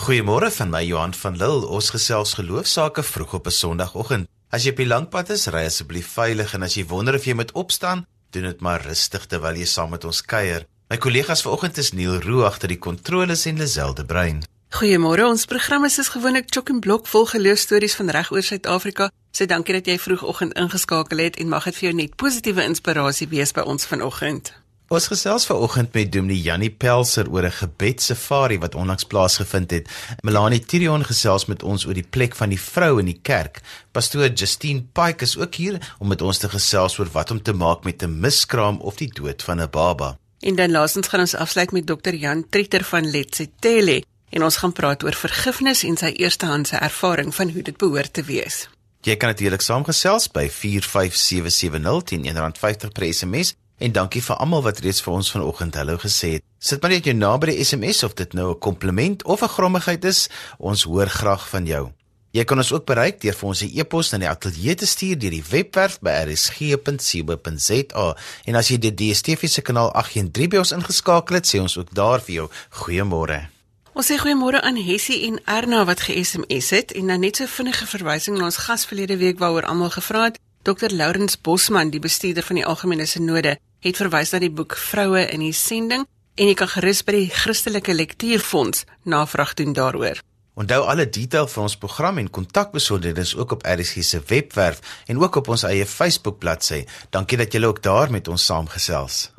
Goeiemôre van my Johan van Lille. Ons gesels geloofsaake vroeg op 'n Sondagoggend. As jy op die lankpad is, ry asseblief veilig en as jy wonder of jy moet opstaan, doen dit maar rustig terwyl jy saam met ons kuier. My kollegas vanoggend is Neil Roo agter die kontroles en Lazelle Brein. Goeiemôre. Ons program is gewoonlik chok en blok vol geloostories van reg oor Suid-Afrika. Sê dankie dat jy vroegoggend ingeskakel het en mag dit vir jou net positiewe inspirasie wees by ons vanoggend. Ons gesels vanoggend met Dominee Jannie Pelser oor 'n gebedssafari wat onlangs plaasgevind het. Melanie Tirion gesels met ons oor die plek van die vrou in die kerk. Pastoor Justine Pike is ook hier om met ons te gesels oor wat om te maak met 'n miskraam of die dood van 'n baba. En dan laasens gaan ons afsluit met Dr. Jan Trieter van Letsetele en ons gaan praat oor vergifnis en sy eerstehandse ervaring van hoe dit behoort te wees. Jy kan natuurlik saamgesels by 45770 teen R1.50 per SMS En dankie vir almal wat reeds vir ons vanoggend hallo gesê het. Sit maar net jou naam by die SMS of dit nou 'n kompliment of 'n grommigheid is. Ons hoor graag van jou. Jy kan ons ook bereik deur vir ons 'n e-pos na die ateljee te stuur deur die webwerf by rsg.co.za. En as jy die DStv se kanaal 813 by ons ingeskakel het, sê ons ook daar vir jou goeiemôre. Ons sê goeiemôre aan Hessie en Erna wat ge-SMS het en dan net so vinnige verwysing na ons gas verlede week waaroor almal gevra het. Dr. Lourens Bosman, die bestuurder van die Algemene Sinode, het verwys na die boek Vroue in die Sending en jy kan gerus by die Christelike Lektuurfonds navraag doen daaroor. Onthou alle detail vir ons program en kontakbesonderhede ook op RSG se webwerf en ook op ons eie Facebook bladsy. Dankie dat julle ook daar met ons saamgesels.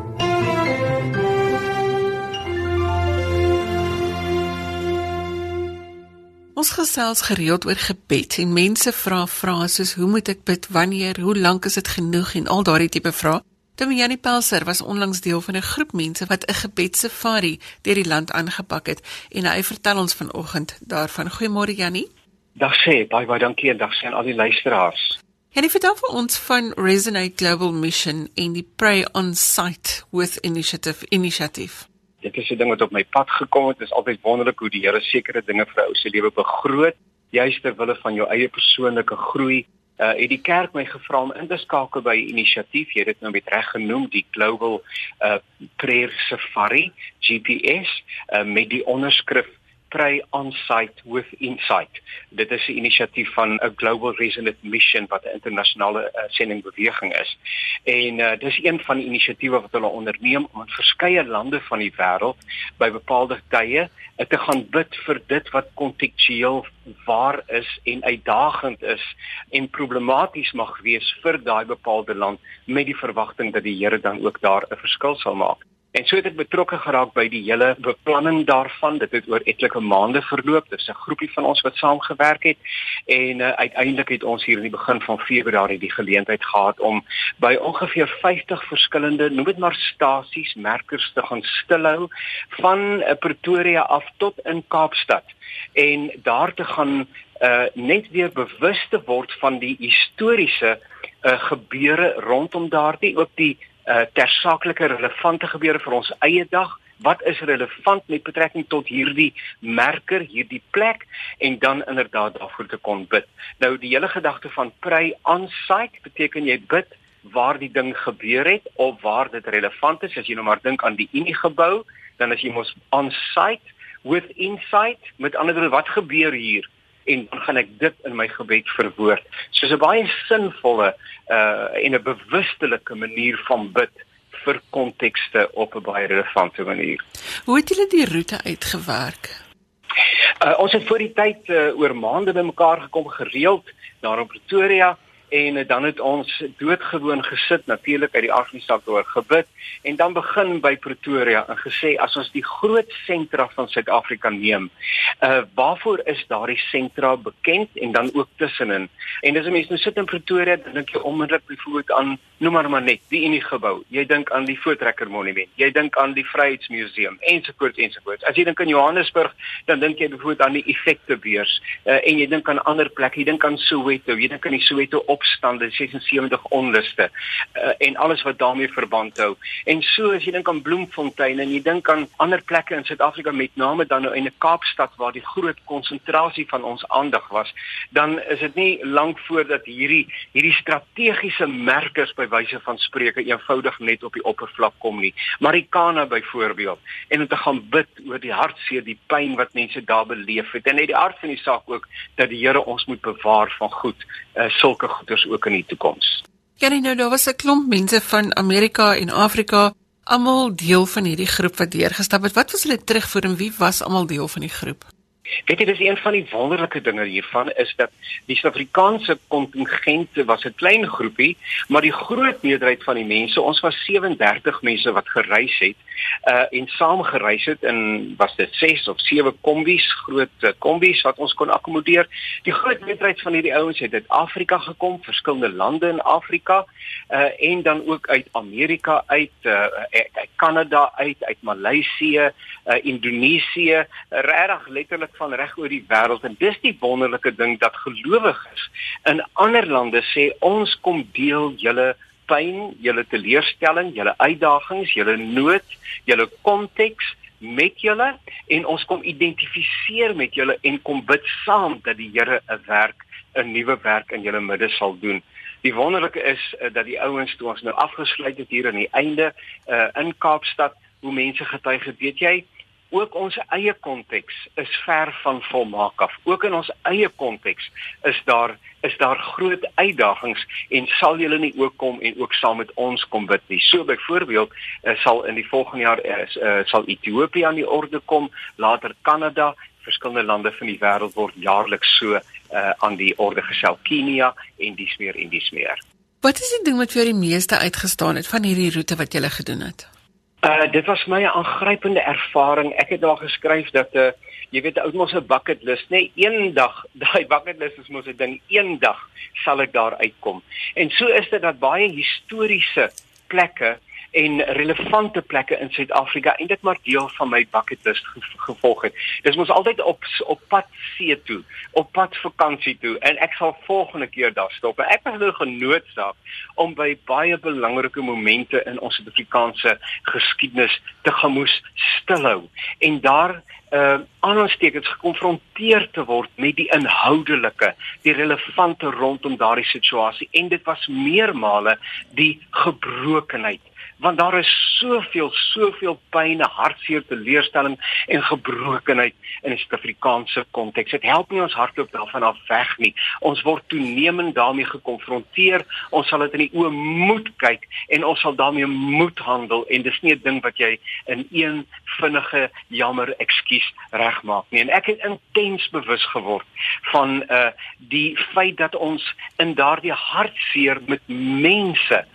Ons gesels gereeld oor gebed en mense vra vrae soos hoe moet ek bid, wanneer, hoe lank is dit genoeg en al daardie tipe vrae. Janie Pelser was onlangs deel van 'n groep mense wat 'n gebedsafari deur die land aangepak het en hy vertel ons vanoggend daarvan. Goeiemôre Janie. Dag sê, baie baie dankie en dag sê aan al die luisteraars. Janie vertel vir ons van Resonate Global Mission en die Pray on Site with Initiative Initiative. Dit is 'n ding wat op my pad gekom het. Dit is altyd wonderlik hoe die Here sekere dinge vir ou se lewe begroot, juis ter wille van jou eie persoonlike groei uh het die kerk my gevra om in te skakel by 'n inisiatief, jy het dit nou met reg genoem, die Global uh Prayer Safari GPS uh met die onderskrif Pray on Site with Insight. Dit is 'n inisiatief van 'n Global Resonant Mission wat 'n internasionale uh, sendingbeweging is. En uh, dis een van die inisiatiewe wat hulle onderneem om in verskeie lande van die wêreld by bepaalde tye uh, te gaan bid vir dit wat kontekstueel waar is en uitdagend is en problematies mag wees vir daai bepaalde land met die verwagting dat die Here dan ook daar 'n verskil sal maak. En so het ek betrokke geraak by die hele beplanning daarvan. Dit het oor etlike maande verloop. Dit is 'n groepie van ons wat saamgewerk het en uh, uiteindelik het ons hier in die begin van Februarie die geleentheid gehad om by ongeveer 50 verskillende, noem dit maar stasies, merkers te gaan stilhou van uh, Pretoria af tot in Kaapstad en daar te gaan uh, net weer bewus te word van die historiese uh, gebeure rondom daardie ook die uh, tersaaklike relevante gebeure vir ons eie dag wat is relevant met betrekking tot hierdie merker, hierdie plek en dan inderdaad daarvoor te kon bid. Nou die hele gedagte van pray on site beteken jy bid waar die ding gebeur het of waar dit relevant is. As jy nou maar dink aan die Unie gebou, dan as jy mos on site with insight, met ander woorde wat gebeur hier? En dan gaan ek dit in my gebed verwoord. So 'n baie sinvolle uh en 'n bewustelike manier van bid vir kontekste op 'n baie relevante manier. Hoe het julle die roete uitgewerk? Uh ons het voor die tyd uh, oor maande bymekaar gekom gereeld in Pretoria en uh, dan het ons doodgewoon gesit natuurlik uit die afgesak oor gebid en dan begin by Pretoria en gesê as ons die groot sentra van Suid-Afrika neem, uh waarvoor is daardie sentra bekend en dan ook tussenin. En dis 'n mens nou sit in Pretoria, dan dink jy onmiddellik byvoorbeeld aan noem maar maar net die Unie gebou. Jy dink aan die Voortrekker Monument. Jy dink aan die Vryheidsmuseum ensovoorts ensovoorts. As jy dink aan Johannesburg, dan dink jy byvoorbeeld aan die effektebeurs uh, en jy dink aan ander plekke. Jy dink aan Soweto, jy dink aan die Soweto op opstande, 76 onluste uh, en alles wat daarmee verband hou. En so as jy dink aan Bloemfontein en jy dink aan ander plekke in Suid-Afrika met name dan nou in 'n Kaapstad waar die groot konsentrasie van ons aandag was, dan is dit nie lank voordat hierdie hierdie strategiese merkers by wyse van spreuke eenvoudig net op die oppervlak kom nie. Marikana byvoorbeeld en om te gaan bid oor die hartseer, die pyn wat mense daar beleef het en net die aard van die saak ook dat die Here ons moet bewaar van goed, uh, sulke goeders ook in die toekoms. Ja, nou daar was 'n klomp mense van Amerika en Afrika, almal deel van hierdie groep wat deurgestap het. Wat was hulle terugvoer en wie was almal deel van die groep? Weet jy dis een van die wonderlike dinge hiervan is dat die Suid-Afrikaanse kontingent was 'n klein groepie, maar die groot meerderheid van die mense, ons was 37 mense wat gereis het, uh en saam gereis het en was dit 6 of 7 kombies, groot uh, kombies wat ons kon akkommodeer. Die groot meerderheid van hierdie ouens het uit Afrika gekom, verskillende lande in Afrika, uh en dan ook uit Amerika uit, uh uit Kanada uit, uit Maleisië, uh Indonesië, regtig letterlik van reg oor die wêreld en dis die wonderlike ding dat gelowiges in ander lande sê ons kom deel julle pyn, julle teleurstelling, julle uitdagings, julle nood, julle konteks met julle en ons kom identifiseer met julle en kom bid saam dat die Here 'n werk, 'n nuwe werk in julle midde sal doen. Die wonderlike is uh, dat die ouens toe ons nou afgesluit het hier aan die einde uh, in Kaapstad hoe mense getuig het, weet jy, ook ons eie konteks is ver van volmaak af. Ook in ons eie konteks is daar is daar groot uitdagings en sal julle nie ook kom en ook saam met ons kom bid nie. So byvoorbeeld uh, sal in die volgende jaar uh, uh, sal Ethiopië aan die orde kom, later Kanada, verskillende lande van die wêreld word jaarliks so uh, aan die orde gesel. Kenia en dis meer en dis meer. Wat is die ding wat vir jou die meeste uitgestaan het van hierdie roete wat jy gele gedoen het? Uh dit was my 'n aangrypende ervaring. Ek het daar geskryf dat 'n uh, jy weet ou mos 'n bucket list, nê? Nee, eendag, daai bucket list is mos 'n ding, eendag sal ek daar uitkom. En so is dit dat baie historiese plekke en relevante plekke in Suid-Afrika en dit maar deel van my bucket list gevolg het. Dis mos altyd op op pad see toe, op pad vakansie toe en ek sal volgende keer daar stop. Ek was nou genoodsaak om by baie belangrike momente in ons Suid-Afrikaanse geskiedenis te gaan moes stilhou en daar uh aanstekens gekonfronteer te word met die inhoudelike, die relevante rondom daardie situasie en dit was meermale die gebrokenheid want daar is soveel soveel pyn, hartseer, teleurstelling en gebrokenheid in 'n Suid-Afrikaanse konteks. Dit help nie ons hardloop daarvan af weg nie. Ons word toenemend daarmee gekonfronteer. Ons sal dit in die oë moet kyk en ons sal daarmee moet handel en dis nie 'n ding wat jy in een vinnige jammer ekskuus regmaak nie. En ek het intens bewus geword van uh die feit dat ons in daardie hartseer met mense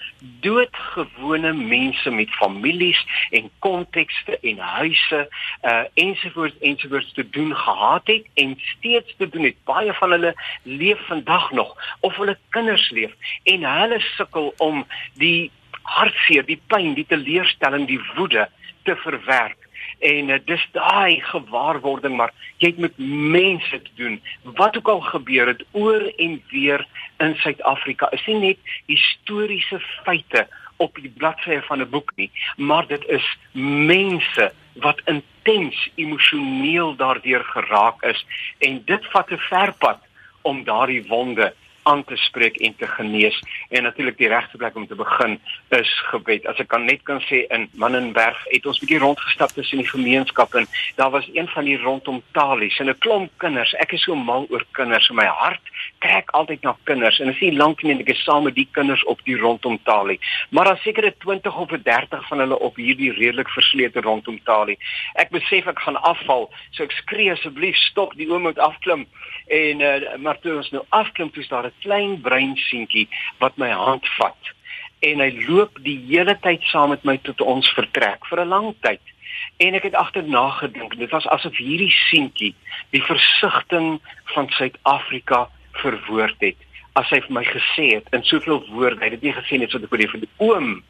doodgewone mense met families en kontekste en huise uh ensovoorts ensovoorts te doen gehad het en steeds te doen het. Baie van hulle leef vandag nog of hulle kinders leef en hulle sukkel om die hartseer, die pyn, die teleurstelling, die woede te verwerk en uh, dis daai gewaarwording maar jy het met mense te doen wat ook al gebeur het oor en weer in Suid-Afrika is nie net historiese feite op die bladsye van 'n boek nie maar dit is mense wat intens emosioneel daardeur geraak is. En dit vat 'n ver pad om daardie wonde aan te spreek en te genees en natuurlik die regte plek om te begin is gebed. As ek kan net kan sê in Mannenberg het ons bietjie rondgestap tussen die gemeenskap en daar was een van die rondom talies en 'n klomp kinders. Ek is so mal oor kinders. My hart trek altyd na kinders en as jy lank nie ek is saam met die kinders op die rondom talie. Maar daar seker 20 of 30 van hulle op hierdie redelik verslete rondom talie. Ek besef ek gaan afval, so ek skree asseblief stop, die oom moet afklim. En uh, maar toe ons nou afklim, toe is daar 'n klein bruin seentjie wat my hand vat en hy loop die hele tyd saam met my tot ons vertrek vir 'n lang tyd. En ek het agterna gedink, dit was asof hierdie seentjie die versigtiging van Suid-Afrika verwoord het. As hy vir my gesê het in soveel woorde, hy het nie gesê net so dat ek vir die oom,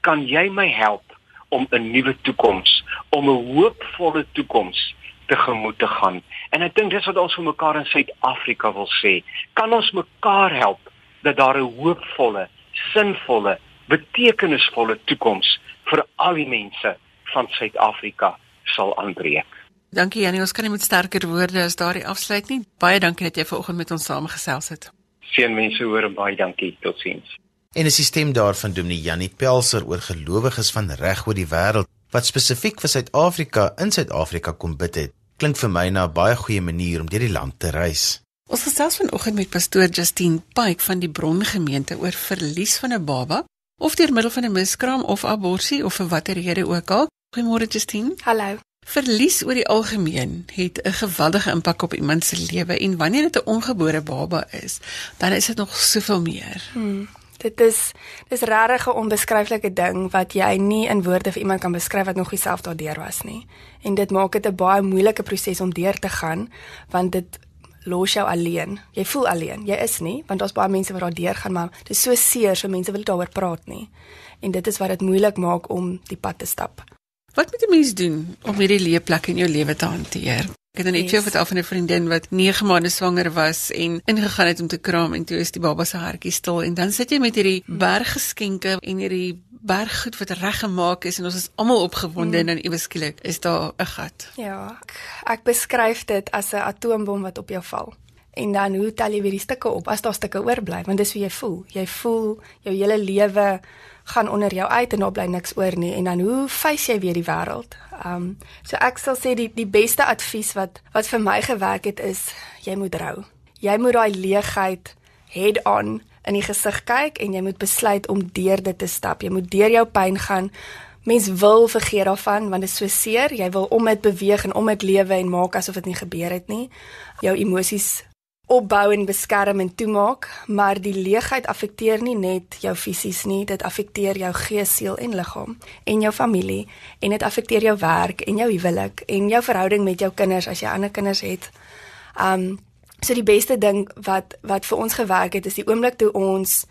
kan jy my help om 'n nuwe toekoms, om 'n hoopvolle toekoms tegemoet te gaan. En ek dink dis wat ons vir mekaar in Suid-Afrika wil sê. Kan ons mekaar help dat daar 'n hoopvolle, sinvolle, betekenisvolle toekoms vir al die mense van Suid-Afrika sal aanbreek. Dankie Janie, ons kan nie met sterker woorde as daardie afsluit nie. Baie dankie dat jy vanoggend met ons saamgesels het. Seën mense hoor en baie dankie. Totsiens. En 'n sisteem daarvan Dominee Janie Pelser oor gelowiges van reg oor die wêreld wat spesifiek vir Suid-Afrika in Suid-Afrika kom bid het. Klink vir my na 'n baie goeie manier om deur die land te reis. Ons gesels vanoggend met pastoor Justine Pike van die Brongemeente oor verlies van 'n baba of deur middel van 'n miskraam of abortus of vir watter rede ook al. Goeiemôre Justine. Hallo. Verlies oor die algemeen het 'n geweldige impak op iemand se lewe en wanneer dit 'n ongebore baba is, dan is dit nog soveel meer. Hmm. Dit is dis regtig 'n onbeskryflike ding wat jy nie in woorde vir iemand kan beskryf wat nog self daardeur was nie. En dit maak dit 'n baie moeilike proses om deur te gaan want dit los jou alleen. Jy voel alleen. Jy is nie want daar's baie mense wat daardeur gaan, maar dit is so seer, so mense wil daaroor praat nie. En dit is wat dit moeilik maak om die pad te stap. Wat moet 'n mens doen om hierdie leeplek in jou lewe te hanteer? Ek het net yes. jou vertel van 'n vriendin wat 9 maande swanger was en ingegaan het om te kraam en toe is die baba se hartjie stil en dan sit jy met hierdie berg geskenke en hierdie berg goed wat reggemaak is en ons is almal opgewonde mm. en dan iewes skielik is daar 'n gat. Ja, ek, ek beskryf dit as 'n atoombom wat op jou val. En dan hoe tel jy weer die stukke op as daar stukke oorbly want dis hoe jy voel. Jy voel jou hele lewe gaan onder jou uit en daar bly niks oor nie en dan hoe face jy weer die wêreld? Um, so ek sal sê die die beste advies wat wat vir my gewerk het is jy moet rou. Jy moet daai leegheid head on in die gesig kyk en jy moet besluit om deur dit te stap. Jy moet deur jou pyn gaan. Mens wil vergeet daarvan want dit is so seer. Jy wil om dit beweeg en om dit lewe en maak asof dit nie gebeur het nie. Jou emosies opbou en beskerm en toemaak, maar die leegheid affekteer nie net jou fisies nie, dit affekteer jou gees, siel en liggaam en jou familie en dit affekteer jou werk en jou huwelik en jou verhouding met jou kinders as jy ander kinders het. Um so die beste ding wat wat vir ons gewerk het is die oomblik toe ons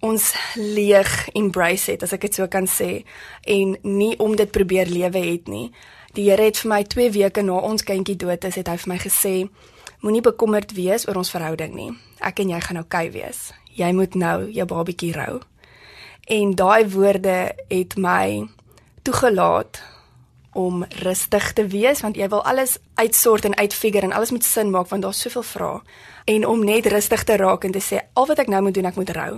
ons leeg embrace het as ek dit so kan sê en nie om dit probeer lewe het nie. Die Here het vir my 2 weke na ons kindjie dood is, het hy vir my gesê Moenie bekommerd wees oor ons verhouding nie. Ek en jy gaan oukei okay wees. Jy moet nou jou babatjie rou. En daai woorde het my toegelaat om rustig te wees want jy wil alles uitsort en uitfigure en alles moet sin maak want daar's soveel vrae. En om net rustig te raak en te sê al wat ek nou moet doen, ek moet rou.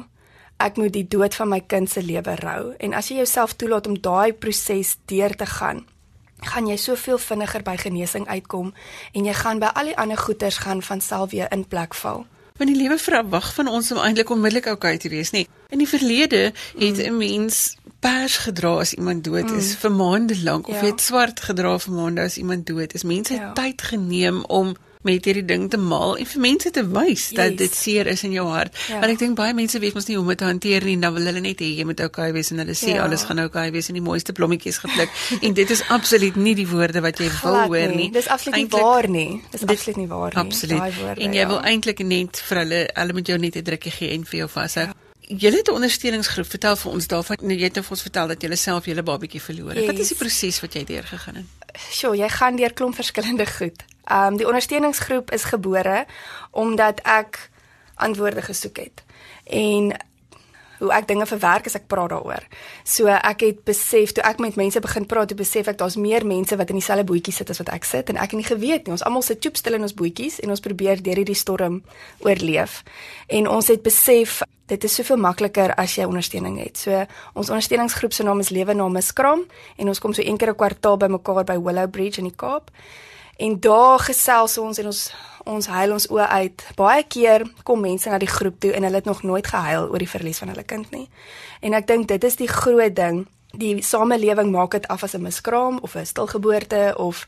Ek moet die dood van my kind se lewe rou. En as jy jouself toelaat om daai proses deur te gaan, gaan jy soveel vinniger by genesing uitkom en jy gaan by al die ander goeters gaan van self weer in plek val. Want die lewe verwag van ons om eintlik onmiddellik oukei te wees, nie. In die verlede het 'n mm. mens pers gedra as iemand dood is mm. vir maande lank of ja. het swart gedra vir maande as iemand dood is. Mense het ja. tyd geneem om met hierdie ding te maal en vir mense te wys yes. dat dit seer is in jou hart. Ja. Want ek dink baie mense weet mos nie hoe om dit te hanteer nie. Dan wil hulle net hê jy moet okay wees en hulle sê ja. alles gaan okay wees en die mooiste blommetjies gepluk. en dit is absoluut nie die woorde wat jy wil Glad hoor nie. Dis absoluut nie waar nie. Dis absoluut nie waar nie. Absoluut. En jy ja. wil eintlik net vir hulle hulle moet jou net 'n drukkie gee en vir jou vashou. Ja. Julle het 'n ondersteuningsgroep. Vertel vir ons daarvan. Nou, jy het nou vir ons vertel dat jy self julle babatjie verloor het. Yes. Wat is die proses wat jy deurgegaan het? Sjoe, jy gaan deur klomp verskillende goed. Ehm um, die ondersteuningsgroep is gebore omdat ek antwoorde gesoek het. En hoe ek dinge verwerk as ek praat daaroor. So ek het besef toe ek met mense begin praat, toe besef ek daar's meer mense wat in dieselfde bootjie sit as wat ek sit en ek het nie geweet nie. Ons almal sit choop stil in ons bootjies en ons probeer deur hierdie storm oorleef. En ons het besef dit is soveel makliker as jy ondersteuning het. So ons ondersteuningsgroep se naam is Lewe na Miskram en ons kom so een keer 'n kwartaal bymekaar by Willow Bridge in die Kaap. En daar gesels ons en ons ons huil ons oë uit. Baie keer kom mense na die groep toe en hulle het nog nooit gehuil oor die verlies van hulle kind nie. En ek dink dit is die groot ding. Die samelewing maak dit af as 'n miskraam of 'n stilgeboorte of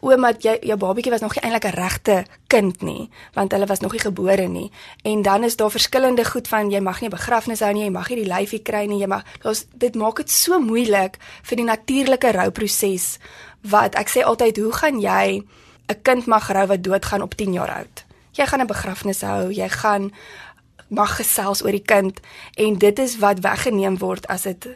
ouma jy jou babatjie was nog nie eintlik 'n regte kind nie, want hulle was nog nie gebore nie. En dan is daar verskillende goed van jy mag nie 'n begrafnis hou nie, jy mag nie die lyfie kry nie, jy mag daar's dit maak dit so moeilik vir die natuurlike rouproses wat ek sê altyd hoe gaan jy 'n kind mag rou wat doodgaan op 10 jaar oud. Jy gaan 'n begrafnis hou, jy gaan mag gesels oor die kind en dit is wat weggeneem word as dit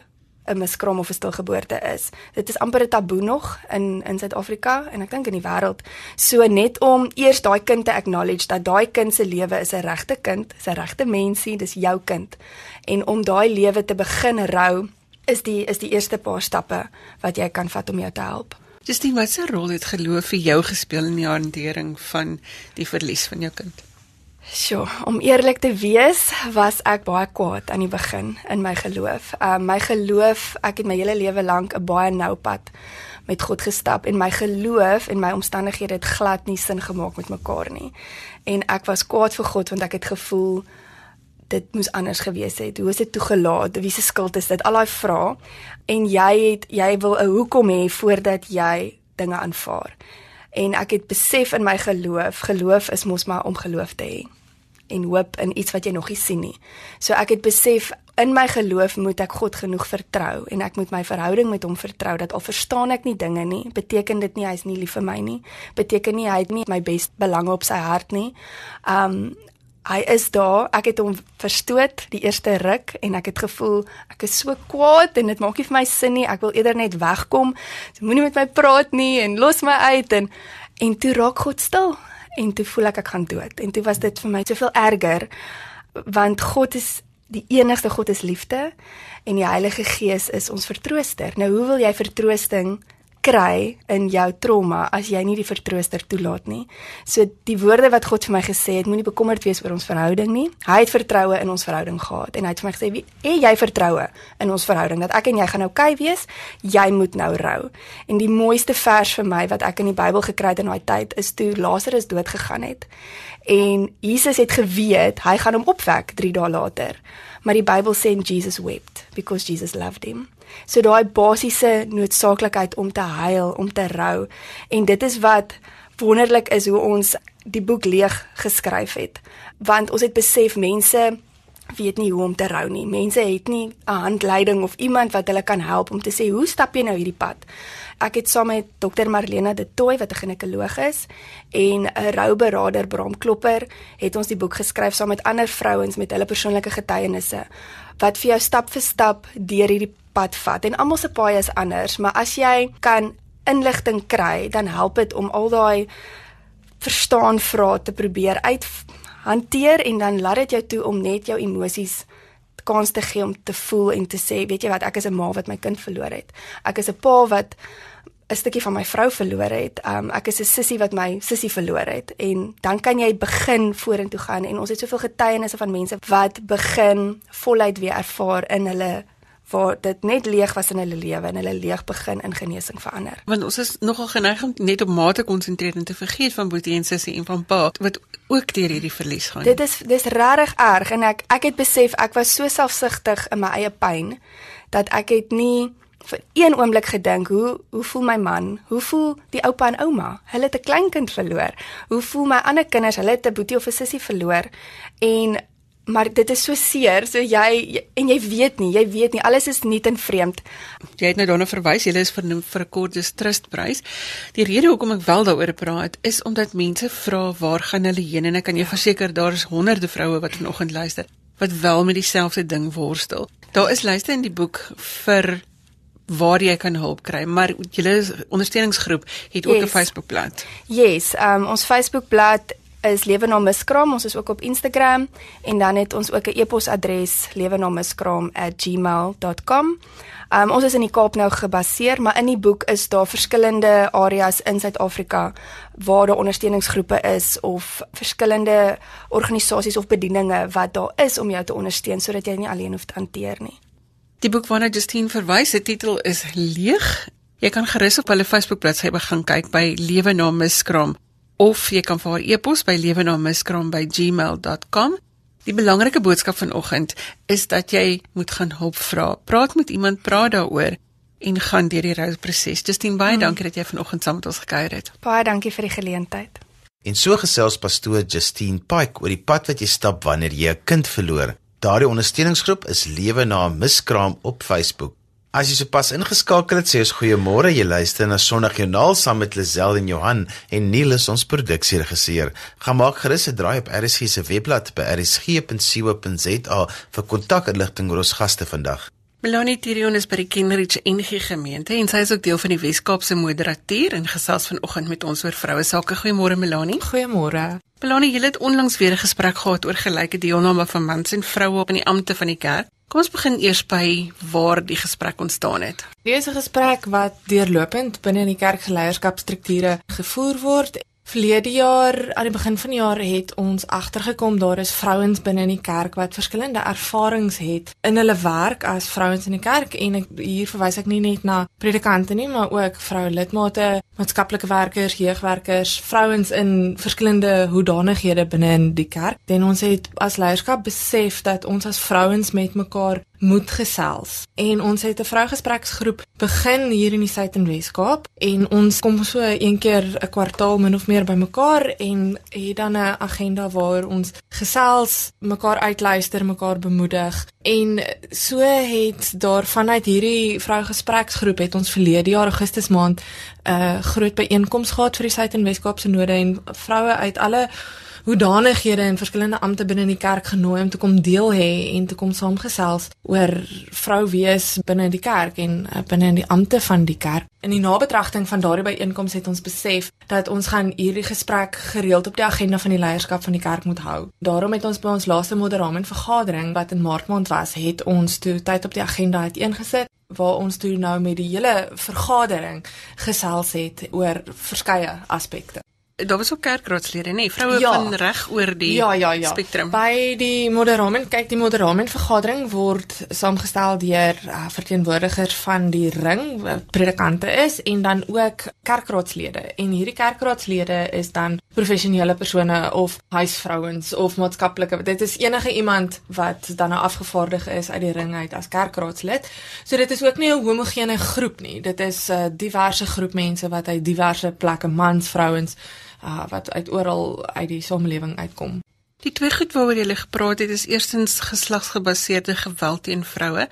'n miskraam of 'n stilgeboorte is. Dit is amper 'n taboe nog in in Suid-Afrika en ek dink in die wêreld. So net om eers daai kind te acknowledge dat daai kind se lewe is 'n regte kind, is 'n regte mensie, dis jou kind. En om daai lewe te begin rou is die is die eerste paar stappe wat jy kan vat om jou te help. Justine, wat 'n rol het geloof vir jou gespeel in die hantering van die verlies van jou kind? Sjoe, om eerlik te wees, was ek baie kwaad aan die begin in my geloof. Um my geloof, ek het my hele lewe lank 'n baie nou pad met God gestap en my geloof en my omstandighede het glad nie sin gemaak met mekaar nie. En ek was kwaad vir God want ek het gevoel dit moes anders gewees het. Hoe is dit toegelaat? Wie se skuld is dit? Al daai vrae. En jy het jy wil 'n hoekom hê voordat jy dinge aanvaar. En ek het besef in my geloof, geloof is mos maar om geloof te hê en hoop in iets wat jy nog nie sien nie. So ek het besef in my geloof moet ek God genoeg vertrou en ek moet my verhouding met hom vertrou dat al verstaan ek nie dinge nie, beteken dit nie hy is nie lief vir my nie, beteken nie hy het nie my bes belange op sy hart nie. Um hy is daar. Ek het hom verstoot die eerste ruk en ek het gevoel ek is so kwaad en dit maak nie vir my sin nie. Ek wil eerder net wegkom. Moenie met my praat nie en los my uit en en toe raak God stil en toe voel ek ek gaan dood. En toe was dit vir my soveel erger want God is die enigste God is liefde en die Heilige Gees is ons vertrooster. Nou hoe wil jy vertroosting kry in jou trauma as jy nie die vertrooster toelaat nie. So die woorde wat God vir my gesê het, moenie bekommerd wees oor ons verhouding nie. Hy het vertroue in ons verhouding gehad en hy het vir my gesê, "Wie het jy vertroue in ons verhouding dat ek en jy gaan oukei okay wees? Jy moet nou rou." En die mooiste vers vir my wat ek in die Bybel gekry het in daai tyd is toe Lazarus dood gegaan het. En Jesus het geweet hy gaan hom opwek 3 dae later. Maar die Bybel sê Jesus wept because Jesus loved him. So daai basiese noodsaaklikheid om te huil, om te rou en dit is wat wonderlik is hoe ons die boek leeg geskryf het. Want ons het besef mense weet nie hoe om te rou nie. Mense het nie 'n handleiding of iemand wat hulle kan help om te sê hoe stap jy nou hierdie pad. Ek het saam met Dr Marlena de Tooy wat 'n ginekoloog is en 'n rouberader Bram Klopper het ons die boek geskryf saam met ander vrouens met hulle persoonlike getuienisse wat vir jou stap vir stap deur hierdie pad vat en almal se paai is anders, maar as jy kan inligting kry, dan help dit om al daai verstaan vrae te probeer uit hanteer en dan laat dit jou toe om net jou emosies kans te gee om te voel en te sê, weet jy wat, ek is 'n ma wat my kind verloor het. Ek is 'n pa wat 'n stukkie van my vrou verloor het. Um ek is 'n sussie wat my sussie verloor het en dan kan jy begin vorentoe gaan en ons het soveel getuienisse van mense wat begin voluit weer ervaar in hulle waar dit net leeg was in hulle lewe en hulle leeg begin in genesing verander. Want ons is nogal geneig om net op mate konsentreer en te vergeet van boetie en sussie en van pa wat ook deur hierdie verlies gaan. Dit is dis regtig erg en ek ek het besef ek was so selfsugtig in my eie pyn dat ek het nie vir een oomblik gedink hoe hoe voel my man? Hoe voel die oupa en ouma? Hulle het 'n kleinkind verloor. Hoe voel my ander kinders? Hulle het 'n boetie of 'n sussie verloor. En maar dit is so seer, so jy en jy weet nie, jy weet nie, alles is nuut en vreemd. Jy het nou daarna verwys, jy is vernoem vir 'n Cordis Trust prys. Die rede hoekom ek wel daaroor praat is omdat mense vra waar gaan hulle heen en ek kan jou ja. verseker daar is honderde vroue wat vanoggend luister wat wel met dieselfde ding worstel. Daar is lyste in die boek vir waar jy kan hulp kry, maar julle ondersteuningsgroep het ook 'n yes. Facebookblad. Yes, um, ons Facebookblad is Lewe na Miskraam, ons is ook op Instagram en dan het ons ook 'n e-posadres lewenamiskraam@gmail.com. Um, ons is in die Kaap nou gebaseer, maar in die boek is daar verskillende areas in Suid-Afrika waar daar ondersteuningsgroepe is of verskillende organisasies of bedieninge wat daar is om jou te ondersteun sodat jy nie alleen hoef te hanteer nie. Die boek waarna Justine verwys, se titel is Leeg. Jy kan gerus op hulle Facebook bladsy begin kyk by Lewe na Miskraam of jy kan vir haar e-pos by lewenamiskraam@gmail.com. Die belangrike boodskap vanoggend is dat jy moet gaan hulp vra. Praat met iemand, praat daaroor en gaan deur die rouproses. Justine, baie hmm. dankie dat jy vanoggend saam met ons gekuier het. Baie dankie vir die geleentheid. En so gesels pastoor Justine Pike oor die pad wat jy stap wanneer jy 'n kind verloor. Daardie ondersteuningsgroep is Lewe na Miskraam op Facebook. As jy sopas ingeskakel het, sê ons goeiemôre. Jy luister na Sondagjoernaal saam met Lisel en Johan en Neil is ons produksieregisseur. Gaan maak gerus 'n draai op RSG se webblad by rsg.co.za vir kontakinligting oor ons gaste vandag. Melanie Tirion is by die Kenridge NG gemeente en sy is ook deel van die Wes-Kaapse Moderatuur en gesels vanoggend met ons oor vroue sake. Goeiemôre Melanie. Goeiemôre. Melanie, jy het onlangs weer 'n gesprek gehad oor gelyke deelname van mans en vroue op in die ampte van die kerk. Kom ons begin eers by waar die gesprek ontstaan het. Dit is 'n gesprek wat deurlopend binne in die kerkgeleierskapstrukture gevoer word Verlede jaar aan die begin van die jaar het ons agtergekom daar is vrouens binne in die kerk wat verskillende ervarings het in hulle werk as vrouens in die kerk en ek, hier verwys ek nie net na predikante nie maar ook vroue lidmate, maatskaplike werkers, jeugwerkers, vrouens in verskillende hoedanighede binne in die kerk. En ons het as leierskap besef dat ons as vrouens met mekaar moet gesels. En ons het 'n vrougespreksgroep begin hier in die Suid en Wes-Kaap en ons kom so een keer 'n kwartaal min of meer bymekaar en het dan 'n agenda waar ons gesels, mekaar uitluister, mekaar bemoedig. En so het daar vanuit hierdie vrougespreksgroep het ons verlede jaar Augustus maand 'n uh, groot byeenkoms gehad vir die Suid en Wes-Kaap se node en vroue uit alle hoedanighede en verskillende amptes binne in die kerk genooi om te kom deel hê en te kom saamgesels oor vrou wees binne die kerk en uh, binne in die amptes van die kerk. In die nabetragting van daardie byeenkoms het ons besef dat ons gaan hierdie gesprek gereeld op die agenda van die leierskap van die kerk moet hou. Daarom het ons by ons laaste moderamen vergadering wat in Maart maand was, het ons toe tyd op die agenda uiteengesit waar ons toe nou met die hele vergadering gesels het oor verskeie aspekte. Daar was ook kerkraadslede, nê, nee, vroue ja. van reg oor die ja, ja, ja. spektrum. By die moderamen, kyk die moderamen vergadering word saamgestel deur uh, verteenwoordigers van die ring wat predikante is en dan ook kerkraadslede. En hierdie kerkraadslede is dan professionele persone of huisvrouens of maatskaplike. Dit is enige iemand wat dan nou afgevaardig is uit die ring uit as kerkraadslid. So dit is ook nie 'n homogene groep nie. Dit is 'n uh, diverse groep mense wat uit diverse plekke, mans, vrouens uh, wat uit oral uit die samelewing uitkom. Die twee goed waaroor jy gepraat het is eerstens geslagsgebaseerde geweld teen vroue.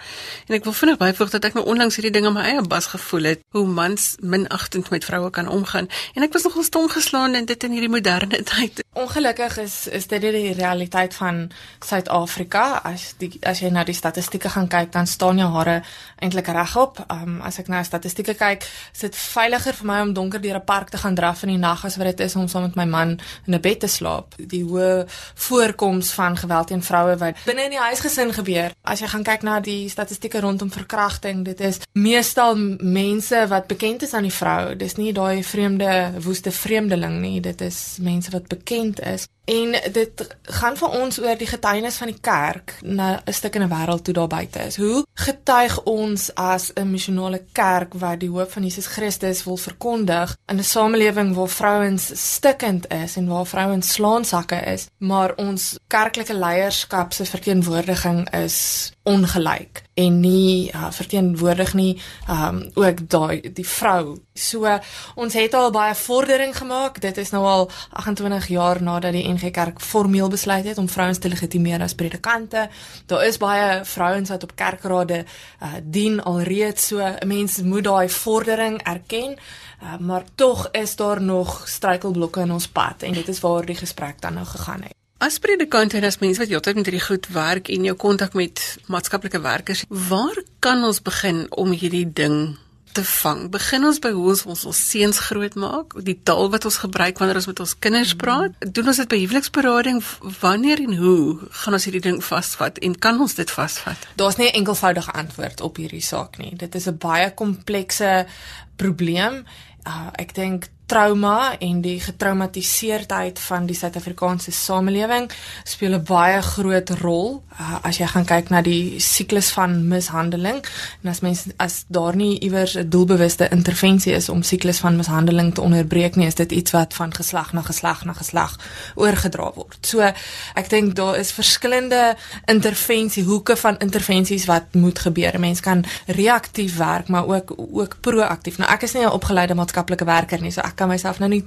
En ek wil vinnig byvoeg dat ek nou onlangs hierdie ding in my eie bas gevoel het, hoe mans minagtend met vroue kan omgaan. En ek was nogal stom geslaan in dit in hierdie moderne tyd. Ongelukkig is is dit die realiteit van Suid-Afrika. As die as jy na die statistieke gaan kyk, dan staan jou hare eintlik regop. Um as ek na statistieke kyk, is dit veiliger vir my om donker deur 'n park te gaan draf in die nag as wat dit is om saam met my man in 'n bed te slaap. Die hoë voorkoms van geweld teen vroue wat binne in die huisgesin gebeur. As jy gaan kyk na die statistieke rondom verkrachting, dit is meestal mense wat bekend is aan die vrou. Dis nie daai vreemde woeste vreemdeling nie, dit is mense wat bekend is. En dit gaan vir ons oor die getuienis van die kerk na 'n stuk in 'n wêreld toe daar buite is. Hoe getuig ons as 'n missionale kerk wat die hoop van Jesus Christus wil verkondig in 'n samelewing waar vrouens stikkend is en waar vrouens slaansakke is, maar ons kerklike leierskap se verteenwoordiging is ongelyk en nie uh, verteenwoordig nie um ook daai die vrou. So ons het al baie vordering gemaak. Dit is nou al 28 jaar nadat die NG Kerk formeel besluit het om vrouens te legitimeer as predikante. Daar is baie vrouens wat op kerkrade uh, dien alreeds. So 'n mens moet daai vordering erken. Uh, maar tog is daar nog struikelblokke in ons pad en dit is waar die gesprek dan nou gegaan het. As predikant en as mens wat heeltyd met hierdie goed werk en jou kontak met maatskaplike werkers, waar kan ons begin om hierdie ding te vang? Begin ons by hoe ons ons, ons seuns grootmaak, die taal wat ons gebruik wanneer ons met ons kinders praat? Doen ons dit by huweliksberading? Wanneer en hoe gaan ons hierdie ding vasvat en kan ons dit vasvat? Daar's nie 'n enkelvoudige antwoord op hierdie saak nie. Dit is 'n baie komplekse probleem. Uh, ek dink trauma en die getraumatiseerdheid van die Suid-Afrikaanse samelewing speel 'n baie groot rol uh, as jy gaan kyk na die siklus van mishandeling en as mens as daar nie iewers 'n doelbewuste intervensie is om siklus van mishandeling te onderbreek nie is dit iets wat van geslag na geslag na geslag oorgedra word. So ek dink daar is verskillende intervensiehoeke van intervensies wat moet gebeur. Mense kan reaktief werk maar ook ook proaktief. Nou ek is nie 'n opgeleide maatskaplike werker nie, so ek kan myself nou nie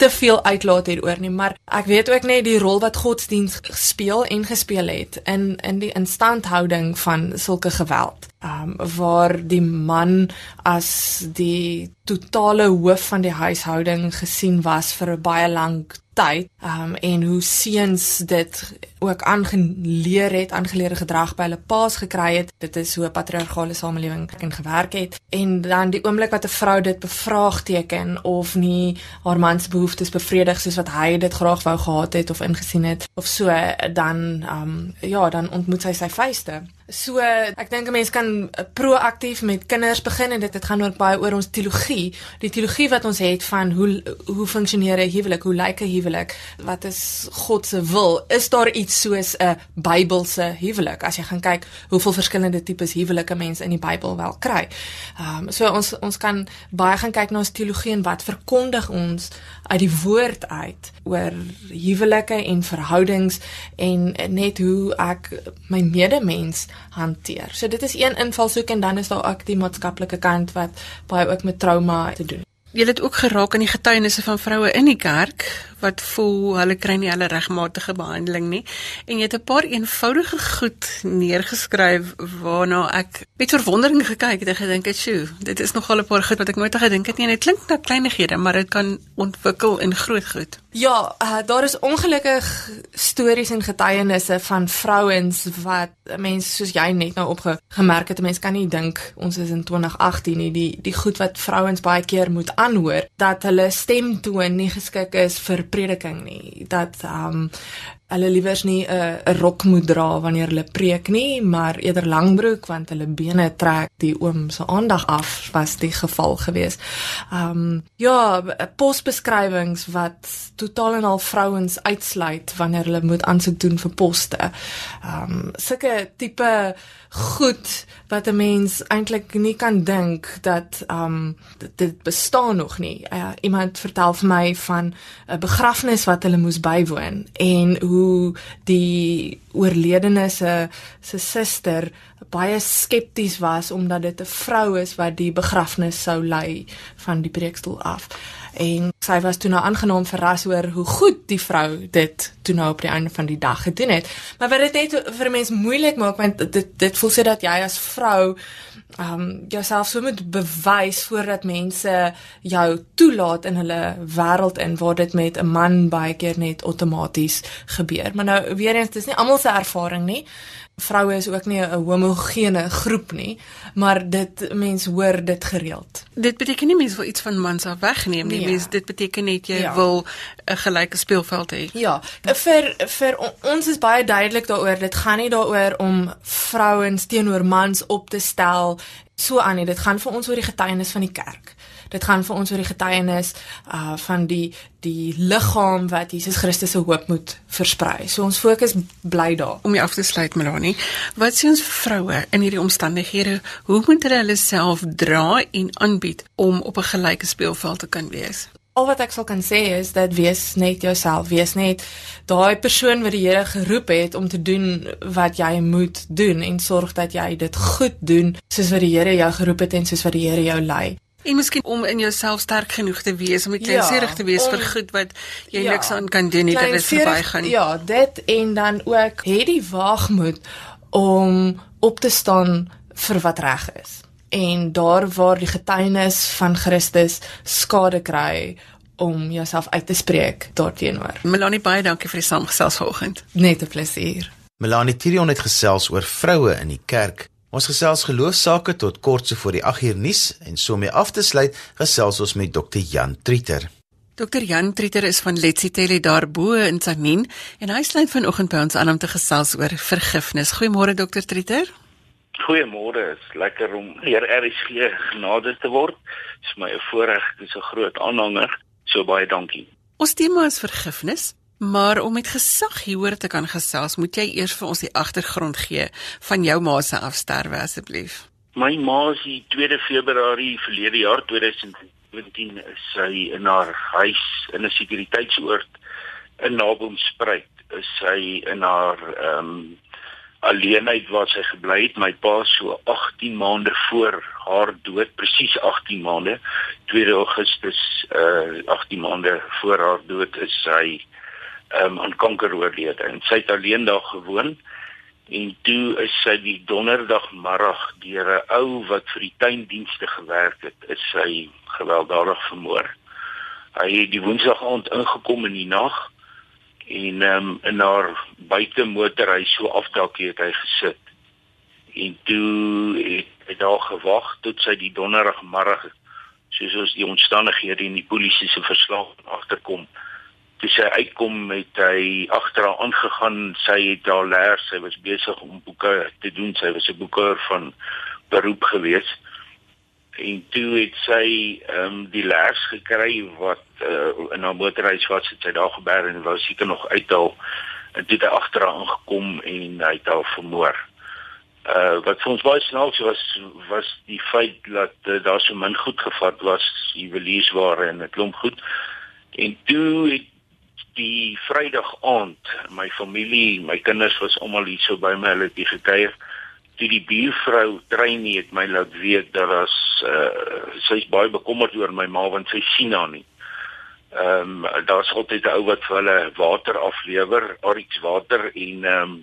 te veel uitlaat hieroor nie, maar ek weet ook net die rol wat godsdiens speel en gespeel het in in die instandhouding van sulke geweld. Um waar die man as die totale hoof van die huishouding gesien was vir 'n baie lang tyd um, en hoe seuns dit ook aangeleer het, aangeleerde gedrag by hulle paas gekry het. Dit is hoe 'n patriargale samelewing en gewerk het. En dan die oomblik wat 'n vrou dit bevraagteken of nie haar man se behoeftes bevredig soos wat hy dit graag wou gehad het of ingesien het of so, dan um, ja, dan ontmoet sy sy vyste. So ek dink 'n mens kan proaktief met kinders begin en dit dit gaan ook baie oor ons teologie, die teologie wat ons het van hoe hoe funksioneer 'n huwelik, hoe lyk 'n huwelik, wat is God se wil? Is daar iets soos 'n Bybelse huwelik? As jy gaan kyk hoeveel verskillende tipes huwelike mense in die Bybel wel kry. Ehm um, so ons ons kan baie gaan kyk na ons teologie en wat verkondig ons uit die woord uit oor huwelike en verhoudings en net hoe ek my medemens hanteer. So dit is een invalshoek en dan is daar ook die maatskaplike kant wat baie ook met trauma te doen. Jy het ook geraak aan die getuienisse van vroue in die kerk wat voel hulle kry nie hulle regmatige behandeling nie en jy het 'n paar eenvoudige goed neergeskryf waarna ek met verwondering gekyk het en gedink het, "Sjoe, dit is nogal 'n paar goed wat ek nooit gedink het nie en dit klink na kleinighede, maar dit kan ontwikkel in groot goed." Ja, uh, daar is ongelukkig stories en getuienisse van vrouens wat mense soos jy net nou opgemerk het, mense kan nie dink ons is in 2018 nie, die die goed wat vrouens baie keer moet aanhoor dat hulle stemtoon nie geskik is vir prediking nie. Dat um hulle liewers nie 'n uh, rok moet dra wanneer hulle preek nie, maar eerder langbroek want hulle bene trek die oom se aandag af was die geval gewees. Um ja, posbeskrywings wat totaal en al vrouens uitsluit wanneer hulle moet aansoek doen vir poste. Um sulke tipe goed wat 'n mens eintlik nie kan dink dat um dit bestaan nog nie. Uh, iemand vertel vir my van 'n begrafnis wat hulle moes bywoon en hoe die oorledene se se suster baie skepties was omdat dit 'n vrou is wat die begrafnis sou lei van die preekstoel af en sy was toe nou aangenaam verras oor hoe goed die vrou dit toe nou op die einde van die dag gedoen het. Maar wat dit net vir mense moeilik maak want dit dit voel se dat jy as vrou ehm um, jouself so moet bewys voordat mense jou toelaat in hulle wêreld in waar dit met 'n man baie keer net outomaties gebeur. Maar nou weer eens dis nie almal se ervaring nie vroue is ook nie 'n homogene groep nie, maar dit mense hoor dit gereeld. Dit beteken nie mense wil iets van mans af wegneem nie, nee. mense dit beteken net jy ja. wil 'n gelyke speelveld hê. Ja, vir vir ons is baie duidelik daaroor, dit gaan nie daaroor om vrouens teenoor mans op te stel so aan nie, dit gaan vir ons oor die getuienis van die kerk dit gaan vir ons oor die getuienis uh van die die liggaam wat Jesus Christus se hoop moet versprei. So ons fokus bly daar. Om jy af te sluit Melanie, wat sê ons vir vroue in hierdie omstandighede, hoe moet hulle hulle self dra en aanbied om op 'n gelyke speelveld te kan wees? Al wat ek sal kan sê is dat wees net jouself, wees net daai persoon wat die Here geroep het om te doen wat jy moet doen en sorg dat jy dit goed doen soos wat die Here jou geroep het en soos wat die Here jou lei. En miskien om in jouself sterk genoeg te wees om kleinserig ja, te wees om, vir goed wat jy ja, niks aan kan doen nie dat dit verbygaan nie. Ja, dit en dan ook het die waagmoed om op te staan vir wat reg is. En daar waar die getuienis van Christus skade kry om jouself uit te spreek daarteenoor. Melanie baie dankie vir die saamgesels vanoggend. Net 'n plesier. Melanie Tirion het gesels oor vroue in die kerk Ons gesels geloofsaake tot kort so voor die 8 uur nuus en so mee af te sluit, gesels ons met Dr. Jan Trieter. Dr. Jan Trieter is van Letsitele daarbo in Tsanin en hy sluit vanoggend by ons aan om te gesels oor vergifnis. Goeiemôre Dr. Trieter. Goeiemôre, is lekker om hier RSG genade te word. Dit is my 'n voorreg, dis 'n groot aanhanger. So baie dankie. Ons tema is vergifnis. Maar om met gesag hieroor te kan gesels, moet jy eers vir ons die agtergrond gee van jou ma se afsterwe asseblief. My ma is die 2 Februarie verlede jaar 2017 is sy in haar huis in 'n sekuriteitsoord in Naboomspruit. Is sy in haar ehm um, alleenheid waar sy gebly het. My pa so 18 maande voor haar dood, presies 18 maande, 2 Augustus uh 18 maande voor haar dood is sy um, aan kanker oorlede en sy het alleen daar gewoon en toe is sy die donderdagmiddag deur 'n ou wat vir die tuindienste gewerk het is sy gewelddadig vermoor. Hy het die Woensdag aand ingekom in die nag en um, in haar buite motor hy so afdakkie het hy gesit. En toe het hy daar gewag tot sy die donderdagemiddag soos ons die omstandighede in die polisie se verslag agterkom. Toe sy uitkom met hy agter haar aangegaan, sy het daar leer, sy was besig om boeke te doen, sy was 'n boeker van beroep gewees. En toe het sy ehm um, die leers gekry wat uh, in haar motorhuis was, het sy daar gebeer en wou seker nog uithaal en toe het hy agter haar aangekom en hy het haar vermoor. Uh wat vir ons baie snaaks was was die feit dat uh, daar so min goed gevat was, juweliersware en 'n klomp goed. En toe het die Vrydag aand, my familie, my kinders was almal hier so by my, hulle het hier gekuier. Toe die buurvrou Treynie het my laat weet dat as uh, sy's baie bekommerd oor my ma want sy sien haar nie. Ehm um, daar's altyd 'n ou wat vir hulle water aflewer, Arix water en ehm um,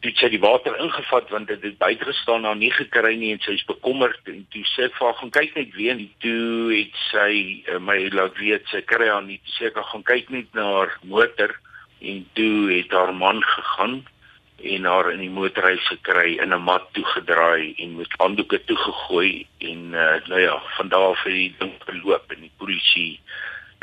dit sê die water ingevat want dit het buite gestaan daar nie gekry nie en sy is bekommerd en toe sê ek vir haar gaan kyk net weer en toe het sy uh, my laat weet sy kry haar nie. Seker gaan kyk net na haar motor. En toe het haar man gegaan en haar in die motorhuis gekry in 'n mat toegedraai en met handdoeke toegegooi en uh, nou ja van daar af het die ding verloop en die polisie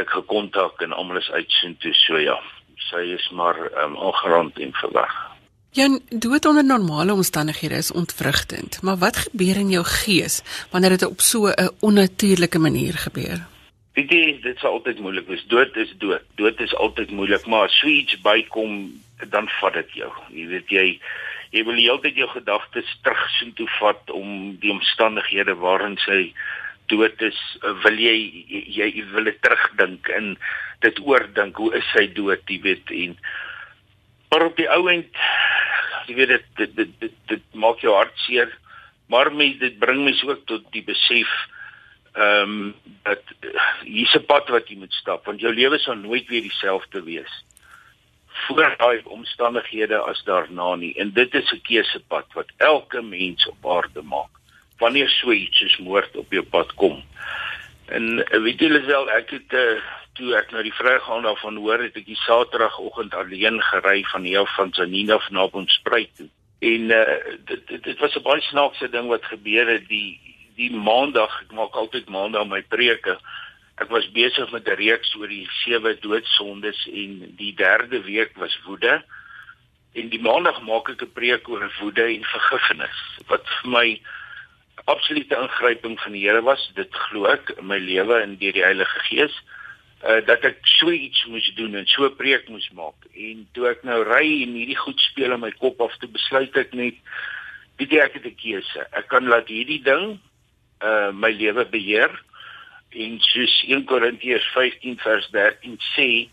ek gekontak en almal is uitsoen toe. So ja sy is maar um, aangerand en verwag Jan, dood onder normale omstandighede is ontwrigtend, maar wat gebeur in jou gees wanneer dit op so 'n onnatuurlike manier gebeur? Weet jy, dit is altyd moeilik. Dis dood is dood. Dood is altyd moeilik, maar as iets bykom, dan vat dit jou. Jy weet jy jy wil heeltyd jou gedagtes terugsoen toe vat om die omstandighede waarin sy dood is, wil jy jy, jy wil dit terugdink en dit oordink. Hoe is sy dood, jy weet en maar op die ou end jy weet dit dit dit, dit, dit maak jou hart seer. Maar my dit bring my ook tot die besef ehm um, dat uh, hier's 'n pad wat jy moet stap want jou lewe sal nooit weer dieselfde wees voor daai omstandighede as daarna nie. En dit is 'n keusepad wat elke mens op aarde maak. Wanneer so iets soos moord op jou pad kom en uh, weet jy wel ek het uh, toe ek nou die vrygaan daarvan hoor het ek die Saterdagoggend alleen gery van hier van Zanina af na Boomspruit toe. En uh, dit, dit dit was 'n baie snaakse ding wat gebeur het die die maandag ek maak altyd maandag my preke. Ek was besig met 'n reeks oor die sewe doodsondes en die derde week was woede. En die maandag maak ek 'n preek oor woede en vergifnis wat vir my absolute ingryping van die Here was. Dit glo ek in my lewe en deur die Heilige Gees uh, dat ek so iets moes doen en so 'n preek moes maak. En toe ek nou ry en hierdie goed speel in my kop af te besluit ek net weet jy ek het 'n keuse. Ek kan laat hierdie ding uh my lewe beheer en soos 1 Korintiërs 15 vers 13 sê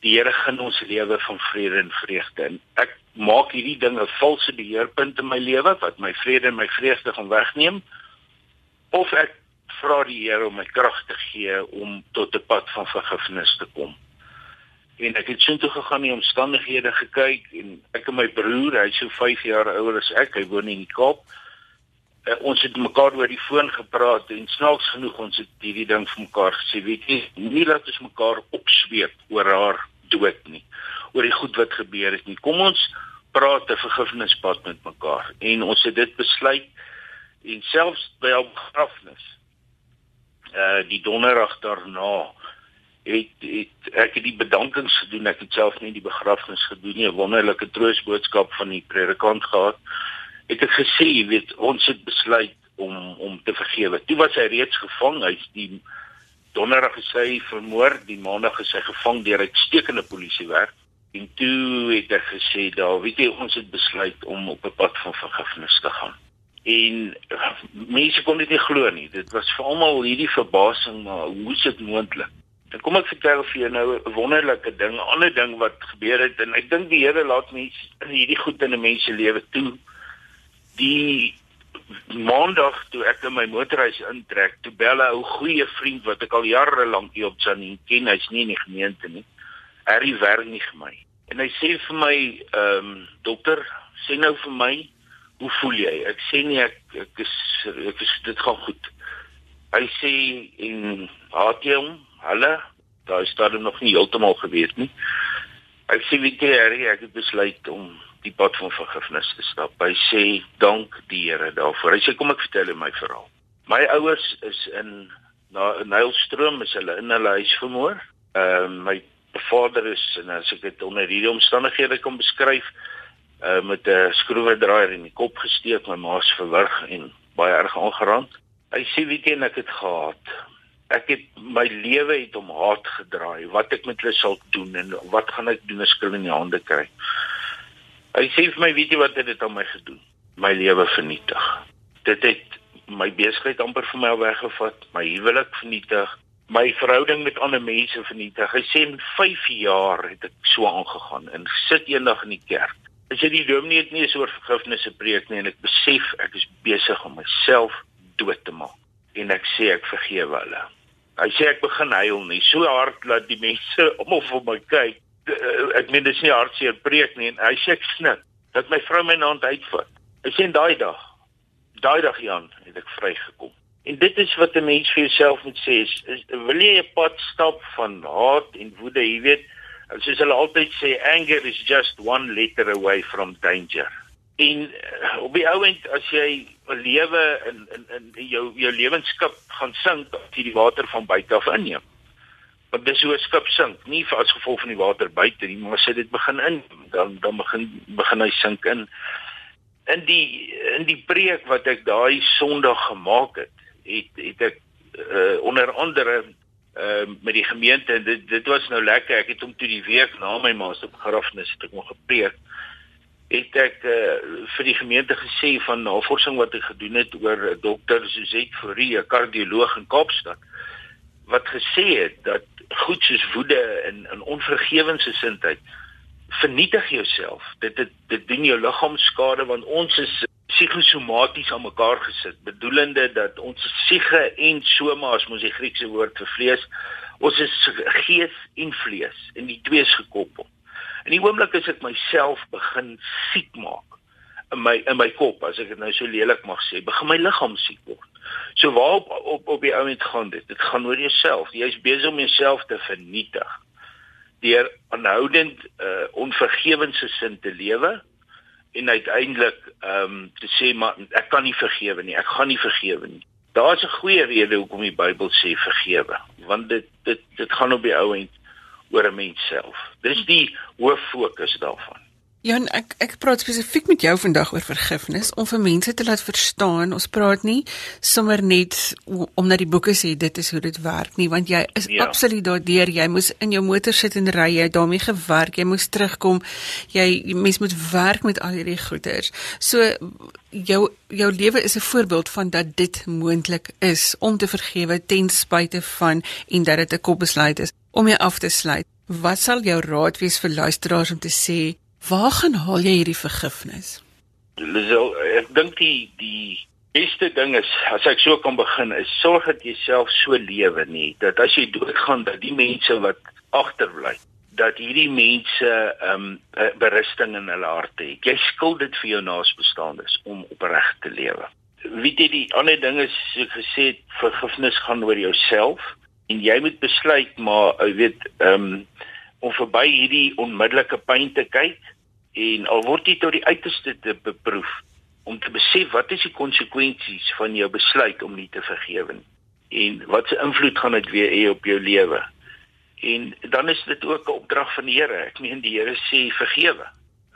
die Here gun ons lewe van vrede en vreugde. En ek maak hierdie ding 'n valse beheerpunt in my lewe wat my vrede en my vreugde gaan wegneem of ek vra die Here om my krag te gee om tot 'n pad van vergifnis te kom. En ek het soontoe gegaan die omstandighede gekyk en ek en my broer, hy's so 5 jaar ouer as ek, hy woon in die Kaap. Uh, ons het mekaar oor die foon gepraat en snaaks genoeg ons het hierdie ding vir mekaar gesê, weet jy, nie laat ons mekaar opsweep oor haar dood nie, oor die goed wat gebeur het nie. Kom ons praat 'n vergifnispad met mekaar en ons het dit besluit en selfs by haar begrafnis uh die donderdag daarna het het ek het die bedankings gedoen ek het self nie die begrafnis gedoen nie 'n wonderlike troostboodskap van die predikant gehad het ek gesê jy weet ons het besluit om om te vergewe toe was hy reeds gevang hy's die donderdag gesê vermoor die maandag is hy gevang deur uitstekende polisiewerk en toe het ek gesê daar weet jy ons het besluit om op 'n pad van vergifnis te gaan en uh, mense kon dit nie glo nie. Dit was vir almal hierdie verbasing maar hoe is dit moontlik? Dan kom ek vertel vir jou nou 'n wonderlike ding, 'n ander ding wat gebeur het en ek dink die Here laat mense hierdie goed in 'n mens se lewe toe. Die maandag toe ek in my motorhuis intrek, toe bel 'n ou goeie vriend wat ek al jare lank hier op Janin ken, hy's nie in die gemeente nie. Hy werk nie vir my. En hy sê vir my, ehm um, dokter, sê nou vir my, hoe voel jy? Ek sê nie ek ek is ek is dit gaan goed. Hy sê en haat jy hom? hulle daai stadium nog nie heeltemal geweet nie. Ek sê weet jy Harry, ek het besluit om die pad van vergifnis te stap. Hy sê dank die Here daarvoor. Hy sê kom ek vertel hom my verhaal. My ouers is in na Nylstroom is hulle in hulle huis vermoor. Ehm uh, my vader is en as ek dit onder hierdie omstandighede kan beskryf, uh met 'n skroewedraaier in die kop gesteek, my ma's verwrig en baie erg aangeraak. Hy sê weet jy ek het gehad ek het my lewe het om haat gedraai wat ek met hulle sal doen en wat gaan ek doen as ek hulle in die hande kry hy sê vir my weet jy wat het dit aan my gedoen. My lewe vernietig. Dit het my besigheid amper vir my weggevat. My huwelik vernietig. My verhouding met ander mense vernietig. Hy sê in 5 jaar het ek so aangegaan en sit eendag in die kerk. As jy die dominee het nie eens oor vergifnis gepreek nie en ek besef ek is besig om myself dood te maak en ek sê ek vergewe hulle. Hy sê ek begin huil nie. So hard dat die mense almal vir my kyk. Eh, ek meen dis nie hartseer preek nie en hy sê ek snik dat my vrou my hand uitvat. Hy sê daai dag, daai dag Jan, het ek vrygekom. En dit is wat 'n mens vir jouself moet sê, is, is wil jy 'n pad stap van haat en woede, jy weet, soos hulle altyd sê anger is just one letter away from danger. En uh, op die ouend as jy 'n lewe in in in jou jou lewensskip gaan sink as jy die water van buite af inneem. Want dis hoe 'n skip sink, nie vir as gevolg van die water buite nie, maar as dit begin in, dan dan begin begin hy sink in. In die in die preek wat ek daai Sondag gemaak het, het het ek uh, onder andere uh, met die gemeente en dit dit was nou lekker. Ek het hom toe die week na my ma se begrafnis het ek nog gepreek het ek uh, vir die gemeente gesê van navorsing wat ek gedoen het oor dokter Suzette Fourie, 'n kardioloog in Kaapstad wat gesê het dat goed soos woede en 'n onvergewensgesindheid vernietig jouself. Dit dit dit doen jou liggaam skade want ons is psigosomaties aan mekaar gesit, bedoelende dat ons siege en soma as mos die Griekse woord vir vlees, ons is gees en vlees en die twee is gekoppel. In die oomblik as ek myself begin siek maak in my in my kop, as ek dit nou so lelik mag sê, begin my liggaam siek word. So waar op op op die ouend gaan dit? Dit gaan oor jouself. Jy's besig om jouself te vernietig deur aanhoudend uh onvergewensgesind te lewe en uiteindelik ehm um, te sê maar ek kan nie vergewe nie. Ek gaan nie vergewe nie. Daar's 'n goeie rede hoekom die Bybel sê vergewe, want dit dit dit gaan op die ouend oor 'n mens self. Dis die hoof fokus daarvan. Jan, ek ek praat spesifiek met jou vandag oor vergifnis om vir mense te laat verstaan. Ons praat nie sommer net om na die boeke sê dit is hoe dit werk nie, want jy is ja. absoluut daardeur. Jy moes in jou motor sit en ry, jy het daarmee gewerk, jy moes terugkom. Jy mens moet werk met al hierdie goeders. So jou jou lewe is 'n voorbeeld van dat dit moontlik is om te vergewe ten spyte van en dat dit 'n kopbesluit is om jou af te sluit. Wat sal jou raad wees vir luisteraars om te sê, waar gaan haal jy hierdie vergifnis? Lisel, ek dink die die beste ding is as ek so kan begin is sorg dat jy self so lewe nie dat as jy doodgaan dat die mense wat agterbly dat hierdie mense ehm um, berusting in hulle harte het. Jy skuld dit vir jou naasbestaandes om opreg te lewe. Weet jy die ander ding is so gesê vergifnis gaan oor jouself en jy moet besluit maar jy weet ehm um, om verby hierdie onmiddellike pyn te kyk en al word jy tot die uiterste te beproef om te besef wat is die konsekwensies van jou besluit om nie te vergewe nie. En wat se invloed gaan dit weer hê op jou lewe? En dan is dit ook 'n opdrag van die Here. Ek meen die Here sê vergewe.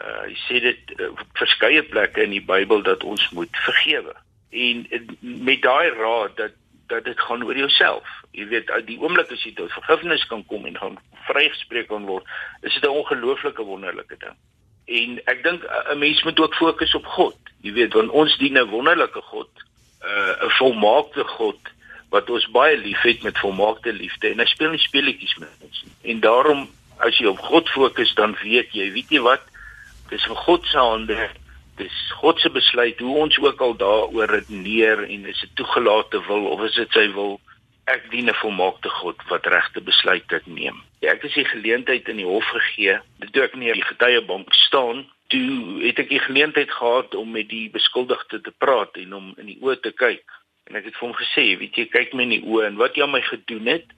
Uh, hy sê dit uh, verskeie plekke in die Bybel dat ons moet vergewe. En met daai raad dat dat dit gaan oor jouself. Jy weet, die oomblik as jy tot vergifnis kan kom en gaan vrygespreek kan word, is dit 'n ongelooflike wonderlike ding. En ek dink 'n mens moet ook fokus op God. Jy weet, want ons dien 'n wonderlike God, uh, 'n volmaakte God wat ons baie liefhet met volmaakte liefde en hy speel nie speletjies met ons nie. En daarom as jy op God fokus, dan weet jy, weet jy wat? Dis vir God se hande dis God se besluit hoe ons ook al daaroor redeneer en is dit toegelate wil of is dit sy wil ek dien 'n volmaakte God wat regte besluite neem ja, ek het die geleentheid in die hof gegee toe ek nie die getuiebank staan toe het ek die geleentheid gehad om met die beskuldigde te praat en om in die oë te kyk en ek het vir hom gesê weet jy kyk my in die oë en wat jy aan my gedoen het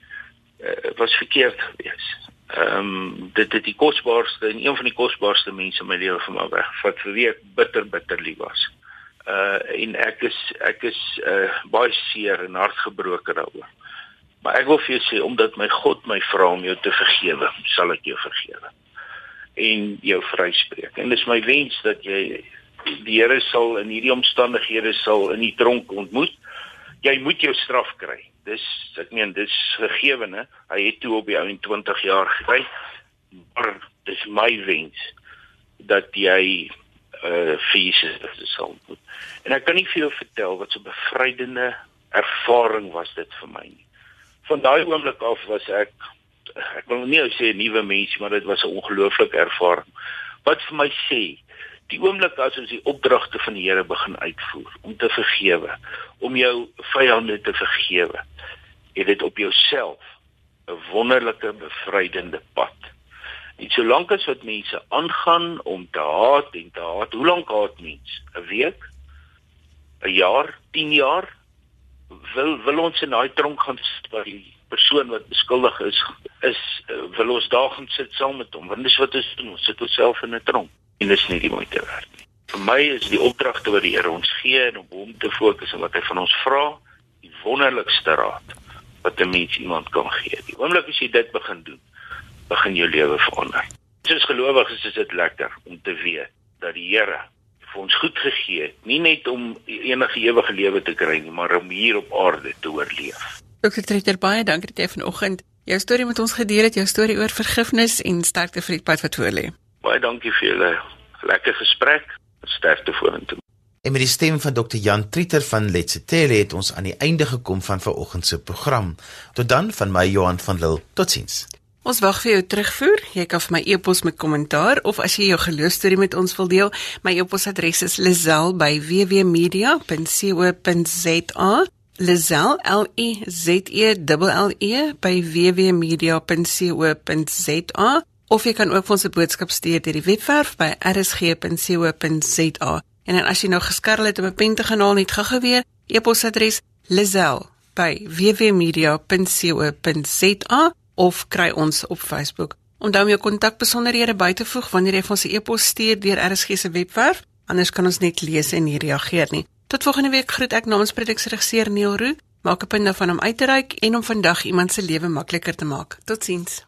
uh, was verkeerd geweest. Ehm um, dit het die kosbaarste en een van die kosbaarste mense in my lewe vir my weggevat vir wie ek bitter bitter lief was. Uh en ek is ek is uh baie seer en hartgebroken daaroor. Maar ek wil vir jou sê omdat my God my vra om jou te vergewe, sal ek jou vergewe en jou vryspreek. En dis my wens dat jy die Here sal in hierdie omstandighede sal in die tronk ontmoet. Jy moet jou straf kry. Dis ek meen dis gegewene. Hy het toe op die ou 20 jaar gekry. Maar dis my wens dat jy uh Jesus sal ontmoet. En ek kan nie vir jou vertel wat so 'n bevrydende ervaring was dit vir my nie. Van daai oomblik af was ek ek wil nie sê 'n nuwe mens, maar dit was 'n ongelooflike ervaring. Wat vir my sê, die oomblik as ons die opdragte van die Here begin uitvoer om te vergewe, om jou vyande te vergewe, het dit op jouself 'n wonderlike bevrydende pad. En solank as wat mense aangaan om te haat en te haat, hoe lank haat mens? 'n Week? 'n Jaar? 10 jaar? Wil wil ons in daai tronk gaan sit persoon wat beskuldig is is uh, wil ons daar gaan sit saam met hom want dis wat ons doen ons sit onsself in 'n tronk en dis nie die moeite werd nie vir my is die opdragte wat die Here ons gee en om hom te fokus en wat hy van ons vra die wonderlikste raad wat 'n mens iemand kan gee die oomblik as jy dit begin doen begin jou lewe verander soos gelowiges is dit lekker om te weet dat die Here vir ons goed gegee het nie net om enige ewige lewe te kry nie maar om hier op aarde te oorleef Dr. Treter baie dankie dat jy vanoggend jou storie met ons gedeel het, jou storie oor vergifnis en sterkte vir die pad wat voor lê. Baie dankie vir julle lekker gesprek. Sterkte vorentoe. En met die stem van Dr. Jan Treter van Letsetele het ons aan die einde gekom van vanoggend se program. Tot dan van my Johan van Lille. Totsiens. Ons wag vir jou terugvoer. Jy kan vir my e-pos met kommentaar of as jy jou geloostorie met ons wil deel, my e-posadres is lazel@wwmedia.co.za. Lazel L E Z E L E by www.media.co.za of jy kan ook vir ons 'n boodskap stuur deur die webwerf by rsg.co.za. En dan as jy nou geskarrel het om 'n pen te gaan haal, net gou-gou weer e-posadres lazel by www.media.co.za of kry ons op Facebook. Onthou om jou kontakbesonderhede by te voeg wanneer jy vir ons 'n e-pos stuur deur RSG se webwerf, anders kan ons net lees en nie reageer nie. Tot volgende week groet ek namens produksieregisseur Neil Roo. Maak 'n punt daarvan om uit te reik en om vandag iemand se lewe makliker te maak. Totsiens.